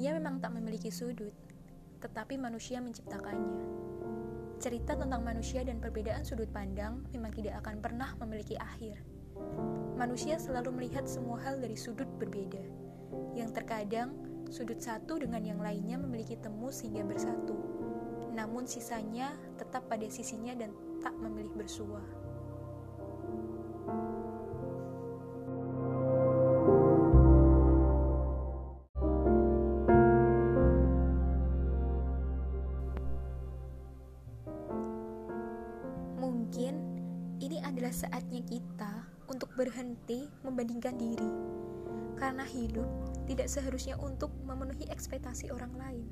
Dunia memang tak memiliki sudut, tetapi manusia menciptakannya. Cerita tentang manusia dan perbedaan sudut pandang memang tidak akan pernah memiliki akhir. Manusia selalu melihat semua hal dari sudut berbeda, yang terkadang sudut satu dengan yang lainnya memiliki temu sehingga bersatu. Namun sisanya tetap pada sisinya dan tak memilih bersua. Mungkin ini adalah saatnya kita untuk berhenti membandingkan diri, karena hidup tidak seharusnya untuk memenuhi ekspektasi orang lain.